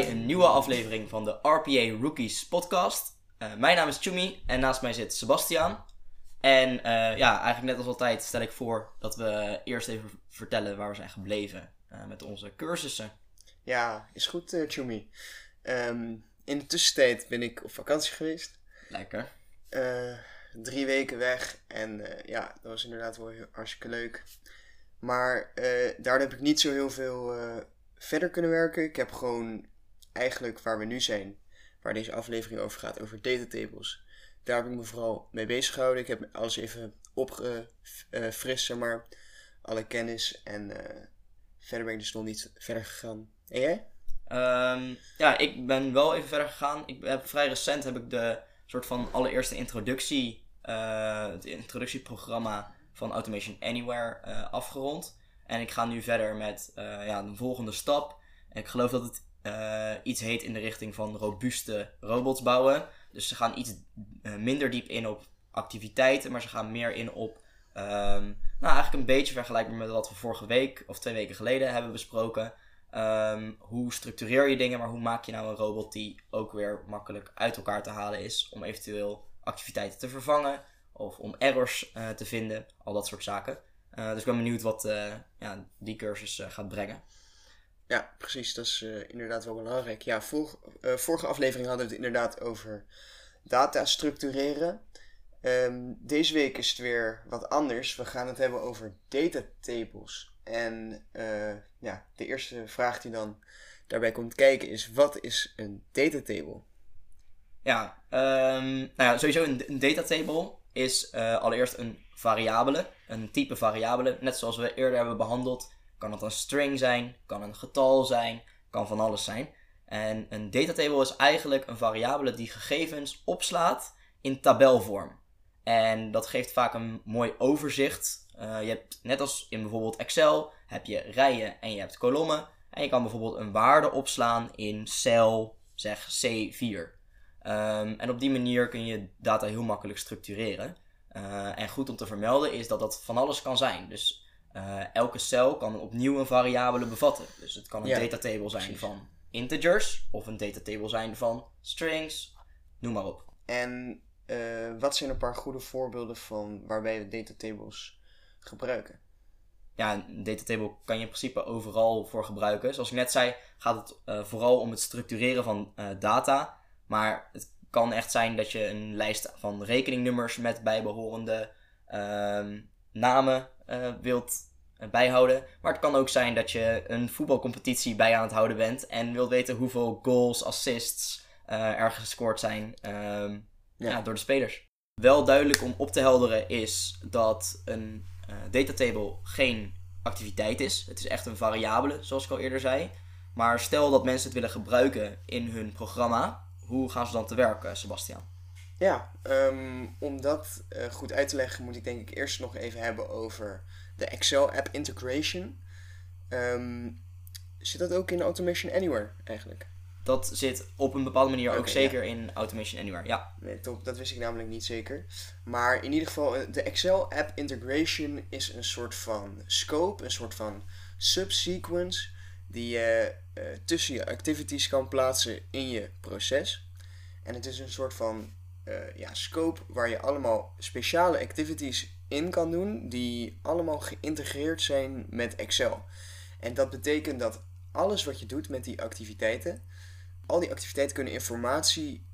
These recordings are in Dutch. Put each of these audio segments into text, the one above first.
bij een nieuwe aflevering van de RPA Rookies podcast. Uh, mijn naam is Chumi en naast mij zit Sebastian. En uh, ja, eigenlijk net als altijd stel ik voor dat we eerst even vertellen waar we zijn gebleven uh, met onze cursussen. Ja, is goed Chumi. Um, in de tussentijd ben ik op vakantie geweest. Lekker. drie weken weg en ja, dat was inderdaad wel heel, hartstikke leuk. Maar daar heb ik niet zo heel veel verder kunnen werken. Ik heb gewoon eigenlijk waar we nu zijn, waar deze aflevering over gaat, over datatables. Daar heb ik me vooral mee bezig gehouden. Ik heb alles even opgefrist, zeg maar. Alle kennis. En uh, verder ben ik dus nog niet verder gegaan. En jij? Um, ja, ik ben wel even verder gegaan. Ik heb vrij recent heb ik de soort van allereerste introductie, uh, het introductieprogramma van Automation Anywhere uh, afgerond. En ik ga nu verder met ja, de volgende stap. ik geloof dat het uh, iets heet in de richting van robuuste robots bouwen. Dus ze gaan iets uh, minder diep in op activiteiten, maar ze gaan meer in op. Um, nou, eigenlijk een beetje vergelijkbaar met wat we vorige week of twee weken geleden hebben besproken. Um, hoe structureer je dingen, maar hoe maak je nou een robot die ook weer makkelijk uit elkaar te halen is om eventueel activiteiten te vervangen of om errors uh, te vinden, al dat soort zaken. Dus ik ben benieuwd wat ja, die cursus gaat brengen. Ja, precies. Dat is inderdaad wel belangrijk. Ja, vor, vorige aflevering hadden we het inderdaad over data structureren. Um, deze week is het weer wat anders. We gaan het hebben over datatables. En ja, de eerste vraag die dan daarbij komt kijken is: wat is een datatable? Ja, um, nou ja, sowieso een, een datatable is allereerst een variabele, een type variabele. Net zoals we eerder hebben behandeld, kan het een string zijn, kan een getal zijn, kan van alles zijn. En een datatable is eigenlijk een variabele die gegevens opslaat in tabelvorm. En dat geeft vaak een mooi overzicht. Uh, je hebt, net als in bijvoorbeeld Excel, heb je rijen en je hebt kolommen. En je kan bijvoorbeeld een waarde opslaan in cel, zeg C4. Um, ehm, en op die manier kun je data heel makkelijk structureren. Uh, en goed om te vermelden is dat dat van alles kan zijn. Dus uh, elke cel kan opnieuw een variabele bevatten. Dus het kan een ja, datatable zijn precies. van integers of een datatable zijn van strings, noem maar op. En uh, wat zijn een paar goede voorbeelden van waarbij we datatables gebruiken? Ja, een datatable kan je in principe overal voor gebruiken. Zoals ik net zei, gaat het vooral om het structureren van data. Maar het kan echt zijn dat je een lijst van rekeningnummers met bijbehorende uh, namen uh, wilt eh, bijhouden. Maar het kan ook zijn dat je een voetbalcompetitie bij aan het houden bent en wilt weten hoeveel goals, assists uh, er gescoord zijn uh, ja. Ja, door de spelers. Wel duidelijk om op te helderen is dat een datatable geen activiteit is. Het is echt een variabele, zoals ik al eerder zei. Maar stel dat mensen het willen gebruiken in hun programma, hoe gaan ze dan te werk, eh, Sebastian? Ja, um, om dat uh, goed uit te leggen moet ik denk ik eerst nog even hebben over de Excel app integration. Um, zit dat ook in Automation Anywhere eigenlijk? Dat zit op een bepaalde manier okay, ook zeker ja. in Automation Anywhere, ja. Nee, top, dat wist ik namelijk niet zeker. Maar in ieder geval, eh, de Excel app integration is een soort van scope, een soort van subsequence die je uh, tussen je activities kan plaatsen in je proces. En het is een soort van uh, ja, scope waar je allemaal speciale activities in kan doen, die allemaal geïntegreerd zijn met Excel. En dat betekent dat alles wat je doet met die activiteiten, al die activiteiten kunnen informatie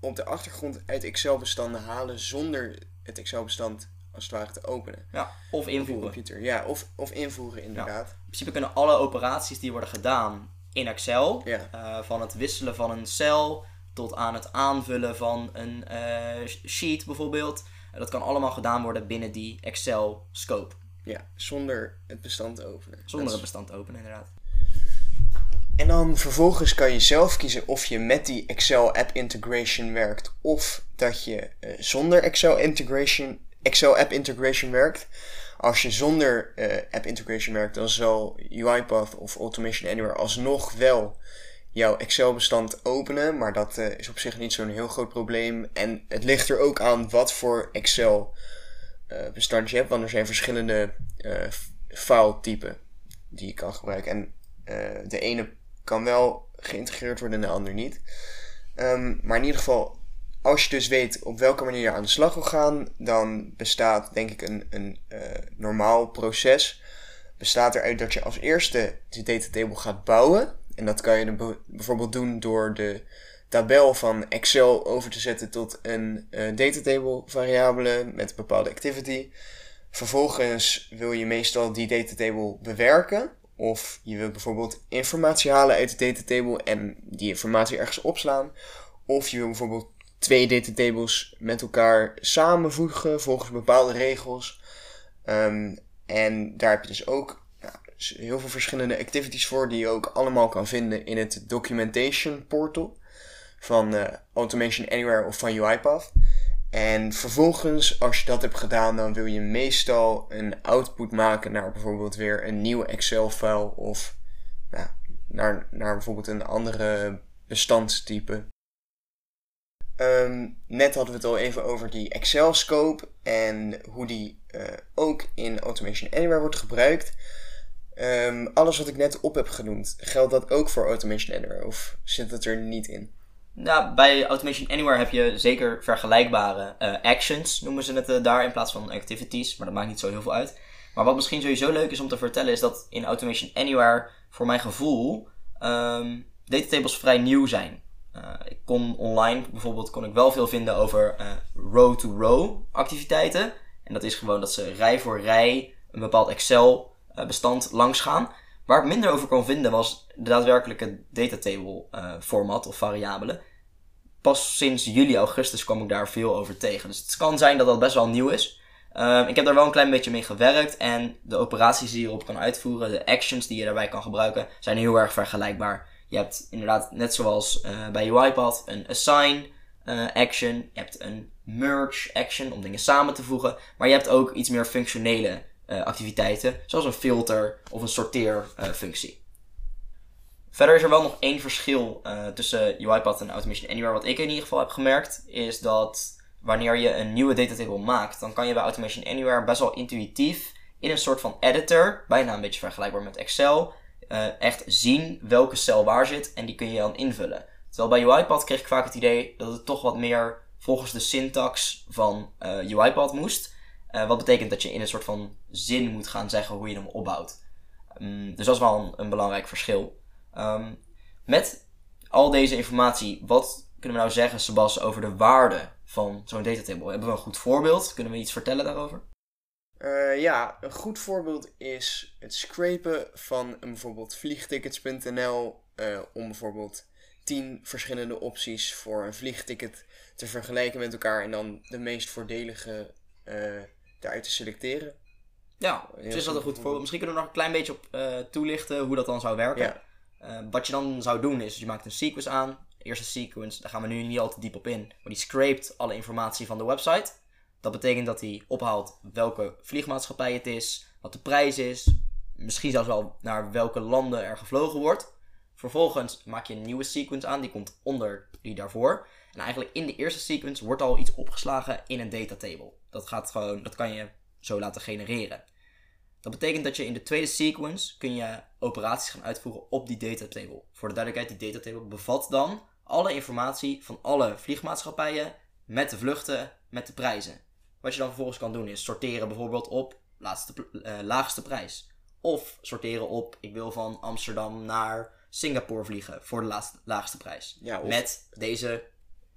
op de achtergrond uit Excel-bestanden halen zonder het Excel-bestand als het ware te openen. Ja, of invoeren. Computer. Ja, of, of invoeren inderdaad. Ja. In principe kunnen alle operaties die worden gedaan in Excel, ja. uh, van het wisselen van een cel tot aan het aanvullen van een uh, sheet bijvoorbeeld, dat kan allemaal gedaan worden binnen die Excel scope. Ja, zonder het bestand openen. Zonder het bestand openen, inderdaad. En dan vervolgens kan je zelf kiezen of je met die Excel app integration werkt of dat je zonder Excel integration Excel App Integration werkt. Als je zonder uh, App Integration werkt, dan zal UiPath of Automation Anywhere alsnog wel jouw Excel-bestand openen. Maar dat uh, is op zich niet zo'n heel groot probleem. En het ligt er ook aan wat voor Excel-bestand uh, je hebt. Want er zijn verschillende file-typen die je kan gebruiken. En de ene kan wel geïntegreerd wordt en de ander niet. Ehm, maar in ieder geval, als je dus weet op welke manier je aan de slag wil gaan, dan bestaat denk ik een, een uh, normaal proces. Bestaat eruit dat je als eerste die datatable gaat bouwen. En dat kan je bijvoorbeeld doen door de tabel van Excel over te zetten tot een uh, datatable variabele met een bepaalde activity. Vervolgens wil je meestal die datatable bewerken. Of je wilt bijvoorbeeld informatie halen uit de datatable en die informatie ergens opslaan. Of je wil bijvoorbeeld twee datatables met elkaar samenvoegen volgens bepaalde regels. Um, en daar heb je dus ook heel veel verschillende activities voor die je ook allemaal kan vinden in het documentation portal van uh, Automation Anywhere of van UiPath. En vervolgens, als je dat hebt gedaan, dan wil je meestal een output maken naar bijvoorbeeld weer een nieuwe Excel-file of naar, naar bijvoorbeeld een andere bestandstype. Um, net hadden we het al even over die Excel-scope en hoe die uh, ook in Automation Anywhere wordt gebruikt. Um, alles wat ik net op heb genoemd, geldt dat ook voor Automation Anywhere of zit het er niet in? Nou, bij Automation Anywhere heb je zeker vergelijkbare uh, actions, noemen ze het uh, daar, in plaats van activities. Maar dat maakt niet zo heel veel uit. Maar wat misschien sowieso leuk is om te vertellen, is dat in Automation Anywhere, voor mijn gevoel, um, datatables vrij nieuw zijn. Uh, ik kon online bijvoorbeeld kon ik wel veel vinden over row-to-row activiteiten. En dat is gewoon dat ze rij voor rij een bepaald Excel bestand langs gaan. Waar ik minder over kon vinden was de daadwerkelijke datatable uh, format of variabelen. Pas sinds juli, augustus kwam ik daar veel over tegen. Dus het kan zijn dat dat best wel nieuw is. Uh, ik heb daar wel een klein beetje mee gewerkt en de operaties die je erop kan uitvoeren, de actions die je daarbij kan gebruiken, zijn heel erg vergelijkbaar. Je hebt inderdaad, net zoals uh, bij UiPath, een assign action. Je hebt een merge action om dingen samen te voegen. Maar je hebt ook iets meer functionele uh, activiteiten, zoals een filter of een sorteerfunctie. Uh, Verder is er wel nog één verschil uh, tussen UiPath en Automation Anywhere. Wat ik in ieder geval heb gemerkt, is dat wanneer je een nieuwe datatable maakt, dan kan je bij Automation Anywhere best wel intuïtief in een soort van editor, bijna een beetje vergelijkbaar met Excel, echt zien welke cel waar zit en die kun je dan invullen. Terwijl bij UiPath kreeg ik vaak het idee dat het toch wat meer volgens de syntax van UiPath moest. Uh, wat betekent dat je in een soort van zin moet gaan zeggen hoe je hem opbouwt. Um, dus dat is wel een, belangrijk verschil. Um, met al deze informatie, wat kunnen we nou zeggen, Sebas, over de waarde van zo'n datatable? Hebben we een goed voorbeeld? Kunnen we iets vertellen daarover? Uh, ja, een goed voorbeeld is het scrapen van bijvoorbeeld vliegtickets.nl uh, om bijvoorbeeld 10 verschillende opties voor een vliegticket te vergelijken met elkaar en dan de meest voordelige daaruit te selecteren. Ja, dus is dat een goed voorbeeld. Misschien kunnen we nog een klein beetje op uh, toelichten hoe dat dan zou werken. Ja. Uh, wat je dan zou doen is, je maakt een sequence aan. De eerste sequence, daar gaan we nu niet al te diep op in. Maar die scrapt alle informatie van de website. Dat betekent dat hij ophaalt welke vliegmaatschappij het is, wat de prijs is. Misschien zelfs wel naar welke landen er gevlogen wordt. Vervolgens maak je een nieuwe sequence aan, die komt onder die daarvoor. En eigenlijk in de eerste sequence wordt al iets opgeslagen in een datatable. Dat, gaat gewoon, dat kan je zo laten genereren. Dat betekent dat je in de tweede sequence kun je operaties gaan uitvoeren op die datatable. Voor de duidelijkheid, die datatable bevat dan alle informatie van alle vliegmaatschappijen met de vluchten, met de prijzen. Wat je dan vervolgens kan doen is sorteren bijvoorbeeld op laatste, uh, laagste prijs. Of sorteren op, ik wil van Amsterdam naar Singapore vliegen voor de laagste prijs. Ja, of- Met deze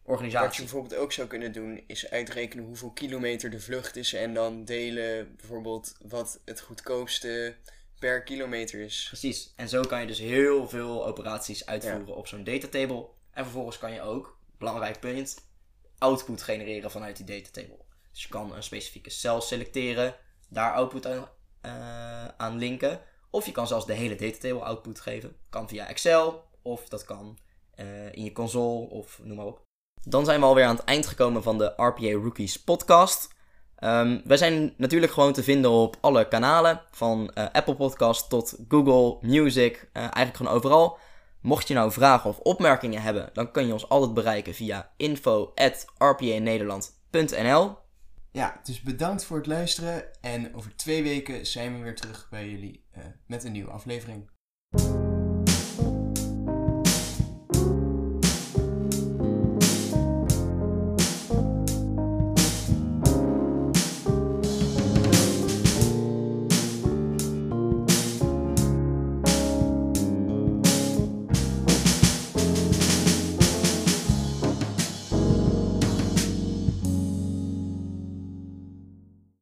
organisatie. Wat je bijvoorbeeld ook zou kunnen doen, is uitrekenen hoeveel kilometer de vlucht is en dan delen bijvoorbeeld wat het goedkoopste per kilometer is. Precies. En zo kan je dus heel veel operaties uitvoeren op zo'n datatable. En vervolgens kan je ook, belangrijk punt, output genereren vanuit die datatable. Dus je kan een specifieke cel selecteren, daar output aan, eh, aan linken. Of je kan zelfs de hele datatable output geven. Kan via Excel, of dat kan eh, in je console, of noem maar op. Dan zijn we alweer aan het eind gekomen van de RPA Rookies podcast. Um, wij zijn natuurlijk gewoon te vinden op alle kanalen, van uh, Apple Podcast tot Google Music, uh, eigenlijk gewoon overal. Mocht je nou vragen of opmerkingen hebben, dan kun je ons altijd bereiken via info.rpanederland.nl. Ja, dus bedankt voor het luisteren en over twee weken zijn we weer terug bij jullie uh, met een nieuwe aflevering.